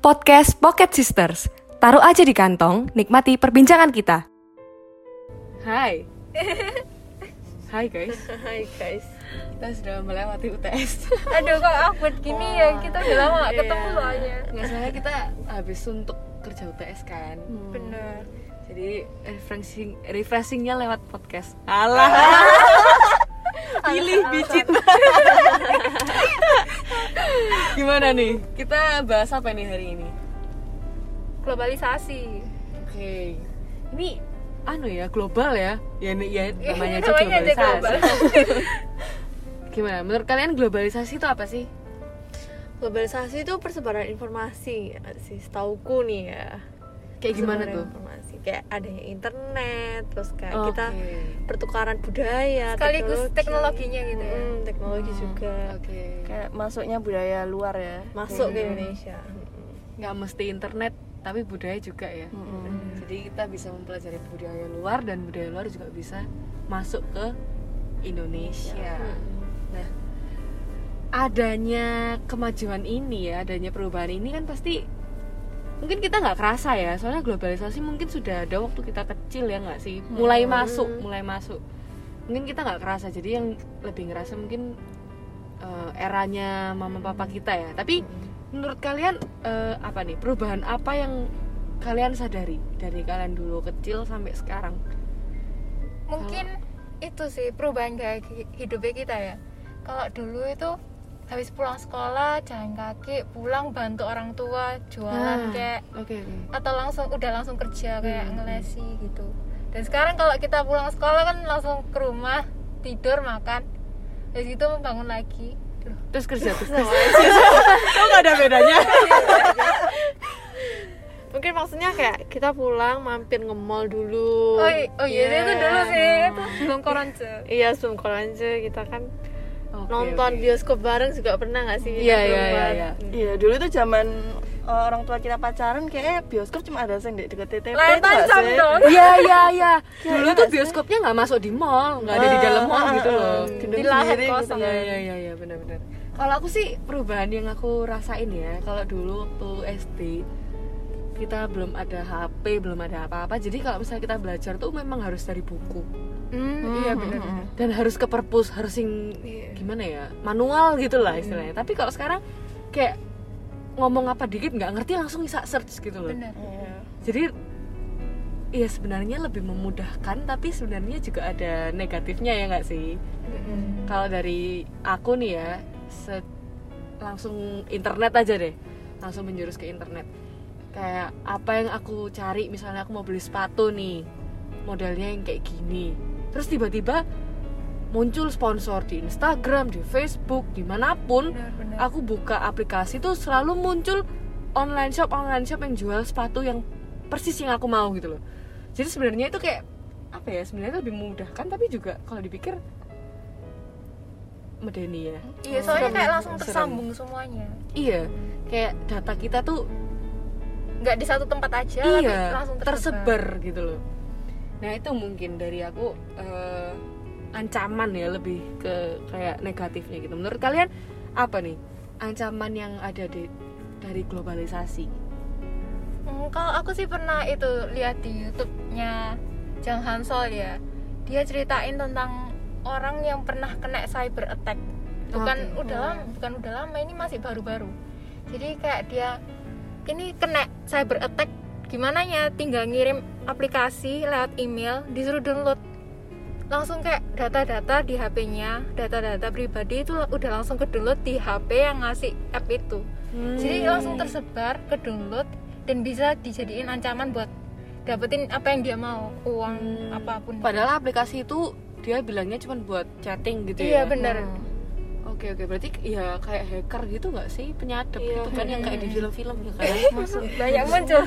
Podcast Pocket Sisters. Taruh aja di kantong, nikmati perbincangan kita. Hai. Hai guys, Hai guys. kita sudah melewati UTS. Aduh kok awkward gini ya. Kita udah lama gak ketemu soalnya. Nggak salah kita habis suntuk kerja UTS kan. Bener. Jadi refreshing refreshingnya lewat podcast. Alah. Pilih bicit. Gimana nih? Kita bahas apa nih hari ini? Globalisasi. Oke. Ini anu ya, global ya. Ya, ini- ya namanya aja Namanya aja globalisasi. Gimana? Menurut kalian globalisasi itu apa sih? Globalisasi itu persebaran informasi sih, setauku nih ya. Kayak gimana tuh? Informasi kayak adanya internet, terus kayak Oke. kita pertukaran budaya, Sekaligus teknologinya gitu ya. Mm, teknologi juga Oke. kayak masuknya budaya luar ya masuk ke Hmm. Indonesia. Nggak mesti internet, tapi budaya juga ya. Jadi kita bisa mempelajari budaya luar dan budaya luar juga bisa masuk ke Indonesia. Nah, adanya kemajuan ini ya, adanya perubahan ini kan pasti mungkin kita nggak kerasa ya, soalnya globalisasi mungkin sudah ada waktu kita kecil ya nggak sih, mulai masuk, mulai masuk. Mungkin kita nggak kerasa, jadi yang lebih ngerasa mungkin eh, eranya mama papa kita ya. Tapi menurut kalian eh, apa nih perubahan apa yang kalian sadari dari kalian dulu kecil sampai sekarang? Mungkin itu sih perubahan gaya hi- hidupnya kita ya. Kalau dulu itu habis pulang sekolah jalan kaki pulang bantu orang tua jualan Ah, kayak Oke oke. atau langsung udah langsung kerja kayak Hmm. ngelesi gitu dan sekarang kalau kita pulang sekolah kan langsung ke rumah tidur makan dari situ bangun lagi Duh, Terus kerja terus. Kok nggak ada bedanya? Mungkin maksudnya kayak kita pulang mampir nge-mall dulu. oh, oh iya itu Iya. dulu sih itu belum koronce Iya, sebelum aja kita kan nonton oke. bioskop bareng juga pernah nggak sih? Iya, kita iya, keluar? iya, iya. iya dulu tuh zaman uh, orang tua kita pacaran kayak bioskop cuma ada yang di dekat TTP layar itu sih? dong Iya iya iya. Dulu iya tuh sih? bioskopnya nggak masuk di mall, nggak ada di Ah, dalam mall ah, gitu ah, loh. gedung Di lahan sendiri kosong. gitu Iya kan. iya iya iya benar-benar. Kalau aku sih perubahan yang aku rasain ya, kalau dulu waktu SD kita belum ada HP, belum ada apa-apa. Jadi kalau misalnya kita belajar tuh memang harus dari buku hmm, iya benar dan harus ke perpus, harus yang gimana ya, manual gitu lah istilahnya. Tapi kalau sekarang kayak ngomong apa dikit nggak ngerti langsung bisa search gitu loh. benar Iya. jadi ya sebenarnya lebih memudahkan tapi sebenarnya juga ada negatifnya ya nggak sih? Kalau dari aku nih ya se- langsung internet aja deh. Langsung menjurus ke internet. Kayak apa yang aku cari misalnya aku mau beli sepatu nih modelnya yang kayak gini terus tiba-tiba muncul sponsor di Instagram di Facebook di mana pun benar benar. Aku buka aplikasi tuh selalu muncul online shop online shop yang jual sepatu yang persis yang aku mau gitu loh. Jadi sebenarnya itu kayak apa ya sebenarnya lebih memudahkan tapi juga kalau dipikir medeni ya. Iya soalnya Serem. kayak langsung Serem. tersambung semuanya. Iya kayak data kita tuh nggak di satu tempat aja tapi iya langsung tersebar gitu loh nah itu mungkin dari aku eh, ancaman ya lebih ke kayak negatifnya gitu menurut kalian apa nih ancaman yang ada di dari globalisasi Hmm, kalau aku sih pernah itu lihat di YouTube-nya Jang Hansol ya. Dia ceritain tentang orang yang pernah kena cyber attack. Bukan Oke. udah lama, bukan udah lama ini masih baru-baru. Jadi kayak dia ini kena cyber attack gimana ya tinggal ngirim aplikasi lewat email disuruh download. Langsung kayak data-data di HP-nya data-data pribadi itu udah langsung ke download di HP yang ngasih app itu. Jadi langsung tersebar ke download dan bisa dijadiin ancaman buat dapetin apa yang dia mau uang apa pun. Padahal aplikasi itu dia bilangnya cuma buat chatting gitu iya ya. bener. Oke oke. Berarti ya kayak hacker gitu nggak sih? Penyadap Iya, gitu kan yang kayak di film-film ya kan? banyak muncul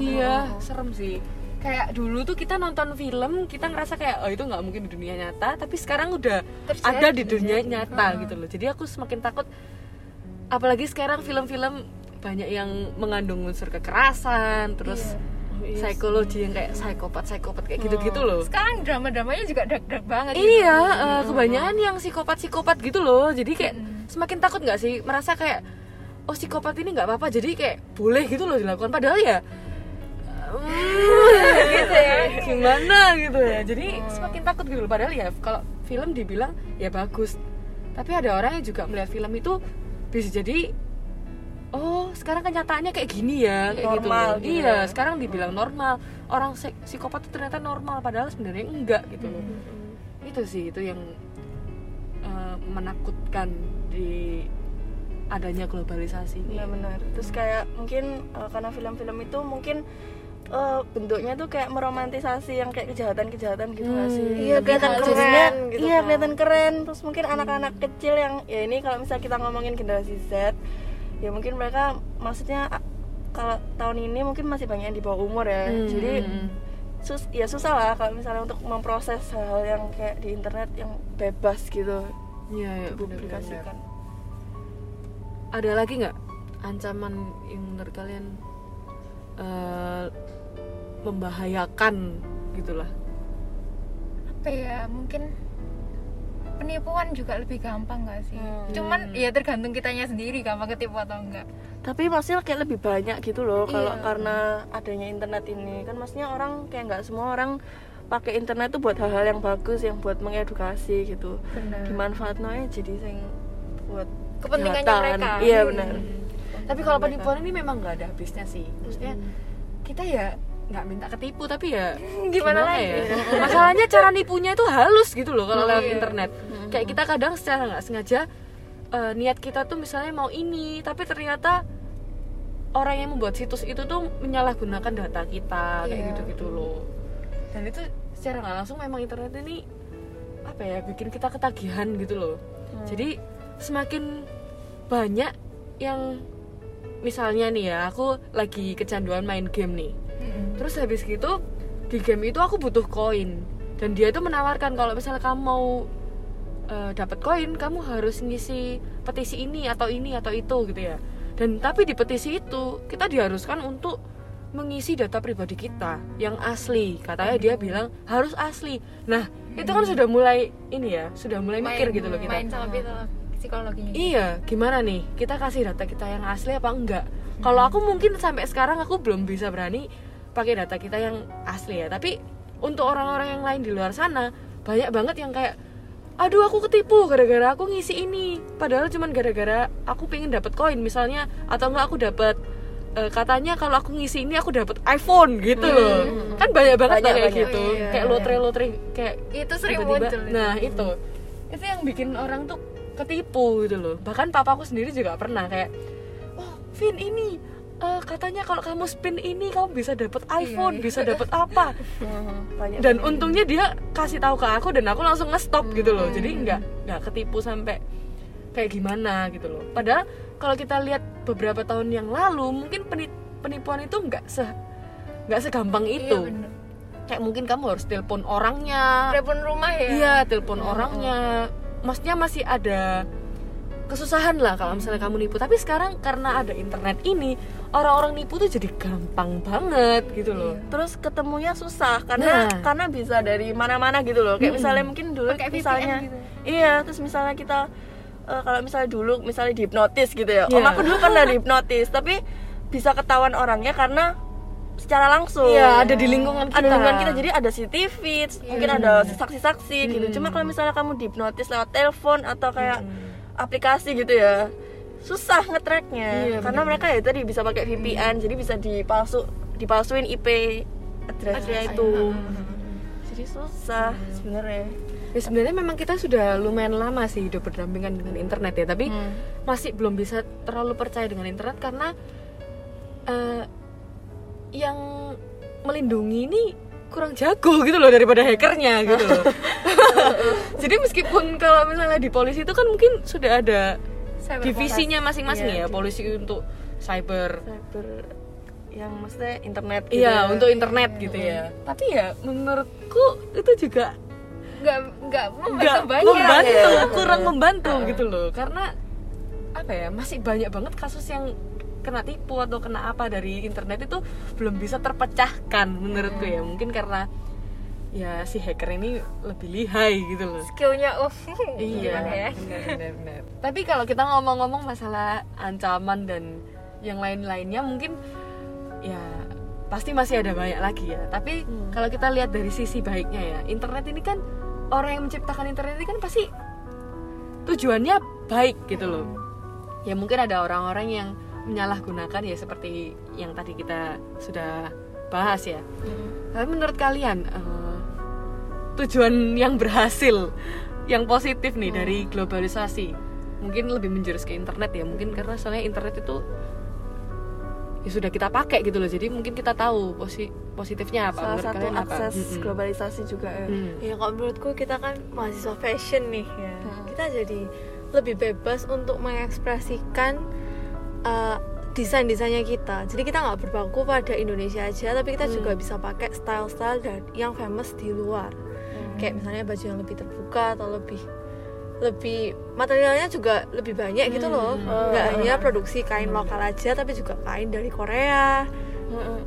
iya. Serem sih. Kayak dulu tuh kita nonton film kita ngerasa kayak oh itu nggak mungkin di dunia nyata tapi sekarang udah Terjadi. ada di dunia nyata gitu loh. Jadi aku semakin takut apalagi sekarang film-film banyak yang mengandung unsur kekerasan terus psikologi yang kayak psikopat psikopat kayak gitu-gitu loh. sekarang drama-dramanya juga dark-dark banget gitu. Iya, eh, kebanyakan yang psikopat-psikopat gitu loh. Jadi kayak semakin takut nggak sih merasa kayak oh psikopat ini nggak apa-apa jadi kayak boleh gitu loh dilakukan padahal ya hmm, gitu ya. Gimana gitu ya? Jadi semakin takut gitu loh. Padahal ya kalau film dibilang ya bagus. Tapi ada orang yang juga melihat film itu bisa jadi oh sekarang kenyataannya kayak gini ya kayak gitu. Normal gitu iya ya. sekarang dibilang normal. Orang psik- psikopat itu ternyata normal padahal sebenarnya enggak gitu loh. Itu sih itu yang eh, menakutkan di adanya globalisasi ini. Benar-benar terus kayak mungkin uh, karena film-film itu mungkin uh, bentuknya tuh kayak meromantisasi yang kayak kejahatan-kejahatan gitu nggak sih? Iya, kelihatan keren jadinya, gitu iya kan. kelihatan keren. Terus mungkin anak-anak kecil yang ya ini kalau misalnya kita ngomongin generasi Z ya mungkin mereka maksudnya kalau tahun ini mungkin masih banyak yang di bawah umur ya. Hmm. jadi sus ya susah lah kalau misalnya untuk memproses hal yang kayak di internet yang bebas gitu. Iya ya, dipublikasikan. ada lagi nggak ancaman yang menurut kalian eh, membahayakan gitulah. Apa ya mungkin penipuan juga lebih gampang nggak sih? Hmm. cuman ya tergantung kitanya sendiri gampang ketipu atau enggak tapi maksudnya kayak lebih banyak gitu loh kalau Iya. karena adanya internet ini. Kan maksudnya orang kayak nggak semua orang pakai internet tuh buat hal-hal yang bagus yang buat mengedukasi gitu. Benar. Dimanfaatnya jadi sing buat kepentingannya kejahatan. mereka. Iya Hmm. benar. Tapi kalau penipuan ini memang nggak ada habisnya sih. Maksudnya kita ya nggak minta ketipu tapi ya Gimana lagi? ya? Masalahnya cara nipunya itu halus gitu loh kalau Oh, lewat iya. internet. Kayak kita kadang secara nggak sengaja eh, niat kita tuh misalnya mau ini tapi ternyata orang yang membuat situs itu tuh menyalahgunakan data kita kayak Iya. gitu gitu loh. Dan itu secara nggak langsung memang internet ini apa ya bikin kita ketagihan gitu loh. Jadi semakin banyak yang misalnya nih ya aku lagi kecanduan main game nih Terus habis gitu di game itu aku butuh koin. Dan dia itu menawarkan kalau misalnya kamu mau eh, dapat koin kamu harus ngisi petisi ini atau ini atau itu gitu ya. Dan tapi di petisi itu kita diharuskan untuk mengisi data pribadi kita yang asli. Katanya dia bilang harus asli. Nah itu kan sudah mulai ini ya sudah mulai mikir gitu loh kita. main sama psikolo- psikologinya. Iya, gimana nih? Kita kasih data kita yang asli apa enggak? Kalau aku mungkin sampai sekarang aku belum bisa berani pakai data kita yang asli ya. Tapi untuk orang-orang yang lain di luar sana banyak banget yang kayak aduh aku ketipu gara-gara aku ngisi ini padahal cuman gara-gara aku pengen dapat koin misalnya atau enggak aku dapat eh, katanya kalau aku ngisi ini aku dapat iPhone gitu loh kan banyak banget Banyak, kayak banyak. gitu Oh, iya. kayak lotre lotre kayak itu sering tiba-tiba- muncul itu. nah itu itu yang bikin orang tuh ketipu gitu loh bahkan papaku sendiri juga pernah kayak oh Vin ini eh, katanya kalau kamu spin ini kamu bisa dapat iPhone iya. bisa dapat apa banyak dan untungnya dia kasih tahu ke aku dan aku langsung ngestop gitu loh jadi Hmm. nggak nggak ketipu sampai kayak gimana gitu loh padahal kalau kita lihat beberapa tahun yang lalu mungkin peni- penipuan itu nggak se nggak segampang Iya, itu bener. kayak mungkin kamu harus telepon orangnya telepon rumah ya Iya, telepon orangnya. Maksudnya masih ada kesusahan lah kalau misalnya kamu nipu. Tapi sekarang karena ada internet ini, orang-orang nipu tuh jadi gampang banget gitu loh. terus ketemunya susah karena Nah. karena bisa dari mana-mana gitu loh kayak misalnya mungkin dulu VPN misalnya gitu. iya terus misalnya kita eh, kalau misalnya dulu misalnya dihipnotis gitu ya om Iya. aku dulu pernah dihipnotis tapi bisa ketahuan orangnya karena secara langsung Iya, ada di lingkungan ada kita. di lingkungan kita jadi ada CCTV mungkin ada saksi-saksi gitu Hmm. cuma kalau misalnya kamu dihipnotis lewat telepon atau kayak aplikasi gitu ya susah ngetracknya Iya, karena bener. mereka ya tadi bisa pakai VPN jadi bisa dipalsu dipalsuin IP addressnya Address, itu iya. jadi susah sebenarnya Ya sebenarnya memang kita sudah lumayan lama sih hidup berdampingan dengan internet ya, tapi Hmm. masih belum bisa terlalu percaya dengan internet karena eh, yang melindungi ini kurang jago gitu loh daripada hackernya gitu loh. Jadi meskipun kalau misalnya di polisi itu kan mungkin sudah ada Cyber divisinya masing-masing Iya, ya, polisi untuk cyber cyber yang maksudnya internet gitu Iya, ya. untuk internet gitu ya. Tapi ya menurutku itu juga nggak nggak membantu banyak membantu, ya. kurang membantu gitu loh. Karena apa ya, masih banyak banget kasus yang kena tipu atau kena apa dari internet itu belum bisa terpecahkan menurutku ya. Mungkin karena ya si hacker ini lebih lihai gitu loh. Skillnya oh iya ya? tapi kalau kita ngomong-ngomong masalah ancaman dan yang lain-lainnya mungkin ya pasti masih ada banyak lagi ya. Tapi Hmm. kalau kita lihat dari sisi baiknya ya internet ini kan orang yang menciptakan internet ini kan pasti tujuannya baik gitu loh. Ya mungkin ada orang-orang yang menyalahgunakan ya seperti yang tadi kita sudah bahas ya tapi menurut kalian eh, tujuan yang berhasil yang positif nih dari globalisasi mungkin lebih menjurus ke internet ya mungkin karena soalnya internet itu ya sudah kita pakai gitu loh jadi mungkin kita tahu posi positifnya apa salah menurut satu kalian apa akses Mm-mm. globalisasi juga ya Hmm. ya kalau menurutku kita kan mahasiswa fashion nih ya Hmm. kita jadi lebih bebas untuk mengekspresikan uh, desain-desainnya kita. Jadi kita nggak berpaku pada Indonesia aja tapi kita juga Hmm. bisa pakai style-style dan yang famous di luar. Kayak misalnya baju yang lebih terbuka atau lebih lebih materialnya juga lebih banyak gitu loh. Hmm. nggak hanya produksi kain lokal aja tapi juga kain dari Korea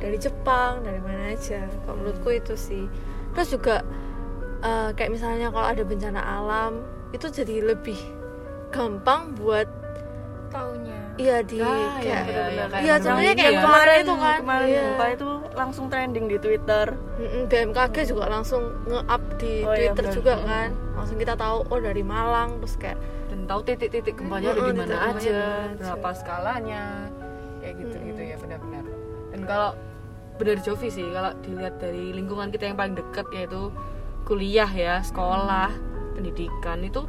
dari Jepang dari mana aja. Kalau menurutku itu sih. Terus juga eh, kayak misalnya kalau ada bencana alam itu jadi lebih gampang buat taunya iya di Ah, kayak iya, iya, kayak iya kemarin contohnya kayak ya. kemarin itu kan kemarin iya. gempa itu langsung trending di Twitter Mm-mm, BMKG juga langsung nge-up di Oh, iya, Twitter benar. juga kan langsung kita tahu oh dari Malang terus kayak dan tahu titik-titik gempanya ada di mana aja, berapa skalanya, kayak gitu gitu ya benar-benar. Dan kalau benar Jovi sih, kalau dilihat dari lingkungan kita yang paling dekat yaitu kuliah ya, sekolah, pendidikan itu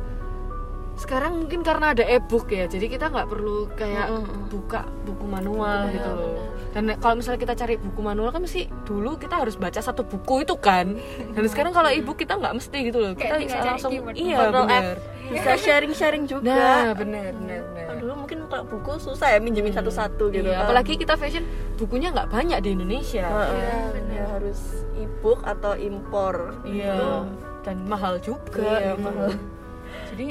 sekarang mungkin karena ada e-book ya, jadi kita nggak perlu kayak buka buku manual Iya, gitu loh. benar. Dan kalau misalnya kita cari buku manual kan mesti dulu kita harus baca satu buku itu kan. Dan sekarang kalau e-book kita nggak mesti gitu loh. Kita bisa langsung iya benar. bisa sharing-sharing juga Nah, benar benar dulu mungkin kalau buku susah ya minjemin satu-satu gitu Iya, kan. apalagi kita fashion bukunya nggak banyak di Indonesia. Iya, ya benar. harus e-book atau impor Iya. Dan mahal juga. Iya, gitu. mahal. Jadi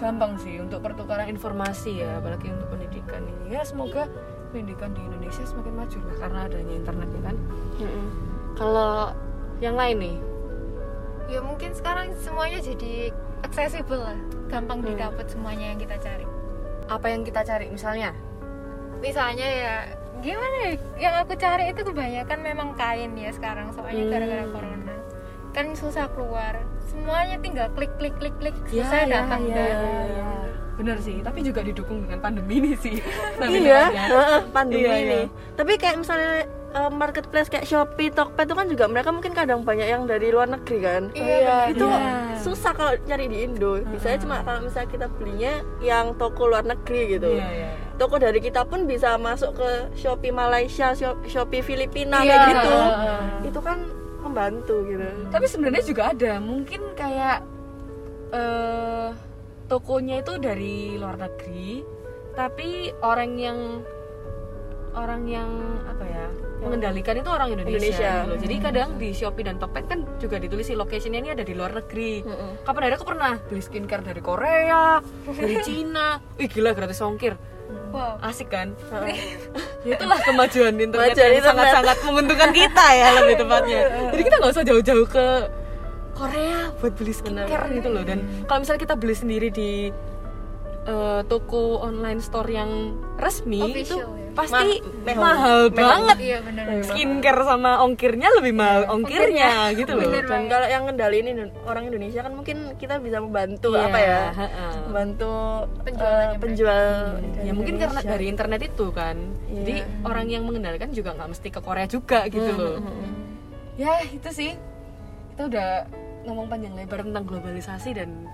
gampang sih untuk pertukaran informasi ya, apalagi untuk pendidikan ini. Ya semoga pendidikan di Indonesia semakin maju lah karena adanya internet ya kan. Mm-mm. Kalau yang lain nih, ya mungkin sekarang semuanya jadi accessible lah gampang didapat semuanya yang kita cari apa yang kita cari misalnya? misalnya ya gimana ya yang aku cari itu kebanyakan memang kain ya sekarang soalnya Hmm. gara-gara corona kan susah keluar semuanya tinggal klik klik klik klik Ya, susah ya, datang ya, dan ya, ya. Bener sih, tapi juga didukung dengan pandemi ini sih. iya heeh, pandemi Iya, ini iya. tapi kayak misalnya eh, marketplace kayak Shopee, Tokped itu kan juga mereka mungkin kadang banyak yang dari luar negeri kan Iya, itu Iya. susah kalau cari di Indo biasanya cuma kalau misalnya kita belinya yang toko luar negeri gitu Iya, iya. toko dari kita pun bisa masuk ke Shopee Malaysia, Shop- Shopee Filipina Iya. kayak gitu. Itu kan membantu gitu. Tapi sebenarnya juga ada, mungkin kayak eh tokonya itu dari luar negeri, tapi orang yang orang yang apa ya mengendalikan itu orang Indonesia, Indonesia. gitu. Jadi kadang di Shopee dan Tokped kan juga ditulis sih locationnya ini ada di luar negeri. Kapan ada aku pernah beli skincare dari Korea, dari Cina. Wih gila gratis ongkir. Wow Asik kan? ya itulah kemajuan internet Kemajuan yang sangat-sangat menguntungkan kita ya lebih tepatnya. Jadi kita nggak usah jauh-jauh ke Korea buat beli skincare gitu loh. Dan kalau misalnya kita beli sendiri di eh, toko online store yang resmi itu Official ya? Pasti Ma- mahal mehong. banget. iya benar Skincare sama ongkirnya lebih mahal ongkirnya gitu loh. Bener. Dan kalau yang ngendaliin Indo- orang Indonesia kan mungkin kita bisa membantu Iya, apa ya? heeh. Membantu eh, penjual dari ya mungkin karena dari internet itu kan Iya. jadi orang yang mengendalikan juga nggak mesti ke Korea juga gitu loh ya itu sih kita udah ngomong panjang lebar tentang globalisasi dan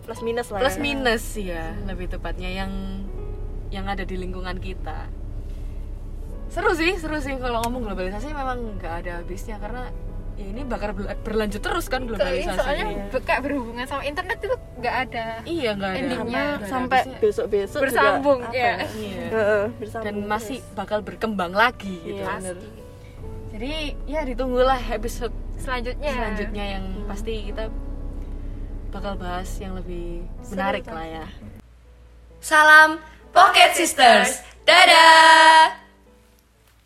plus minus lah. plus ya. minus ya lebih tepatnya yang yang ada di lingkungan kita. Seru sih seru sih kalau ngomong globalisasi memang nggak ada habisnya karena ya ini bakal berla- berlanjut terus kan Soalnya- globalisasi. soalnya kayak berhubungan sama internet itu nggak ada iya nggak ada. endingnya. ada sampai besok-besok juga Bersambung, apa? ya. Iya. Heeh, bersambung dan masih bakal berkembang lagi gitu Iya, bener. jadi ya ditunggulah episode selanjutnya. selanjutnya yang pasti kita bakal bahas yang lebih menarik lah ya. Salam Pocket Sisters. Dadah.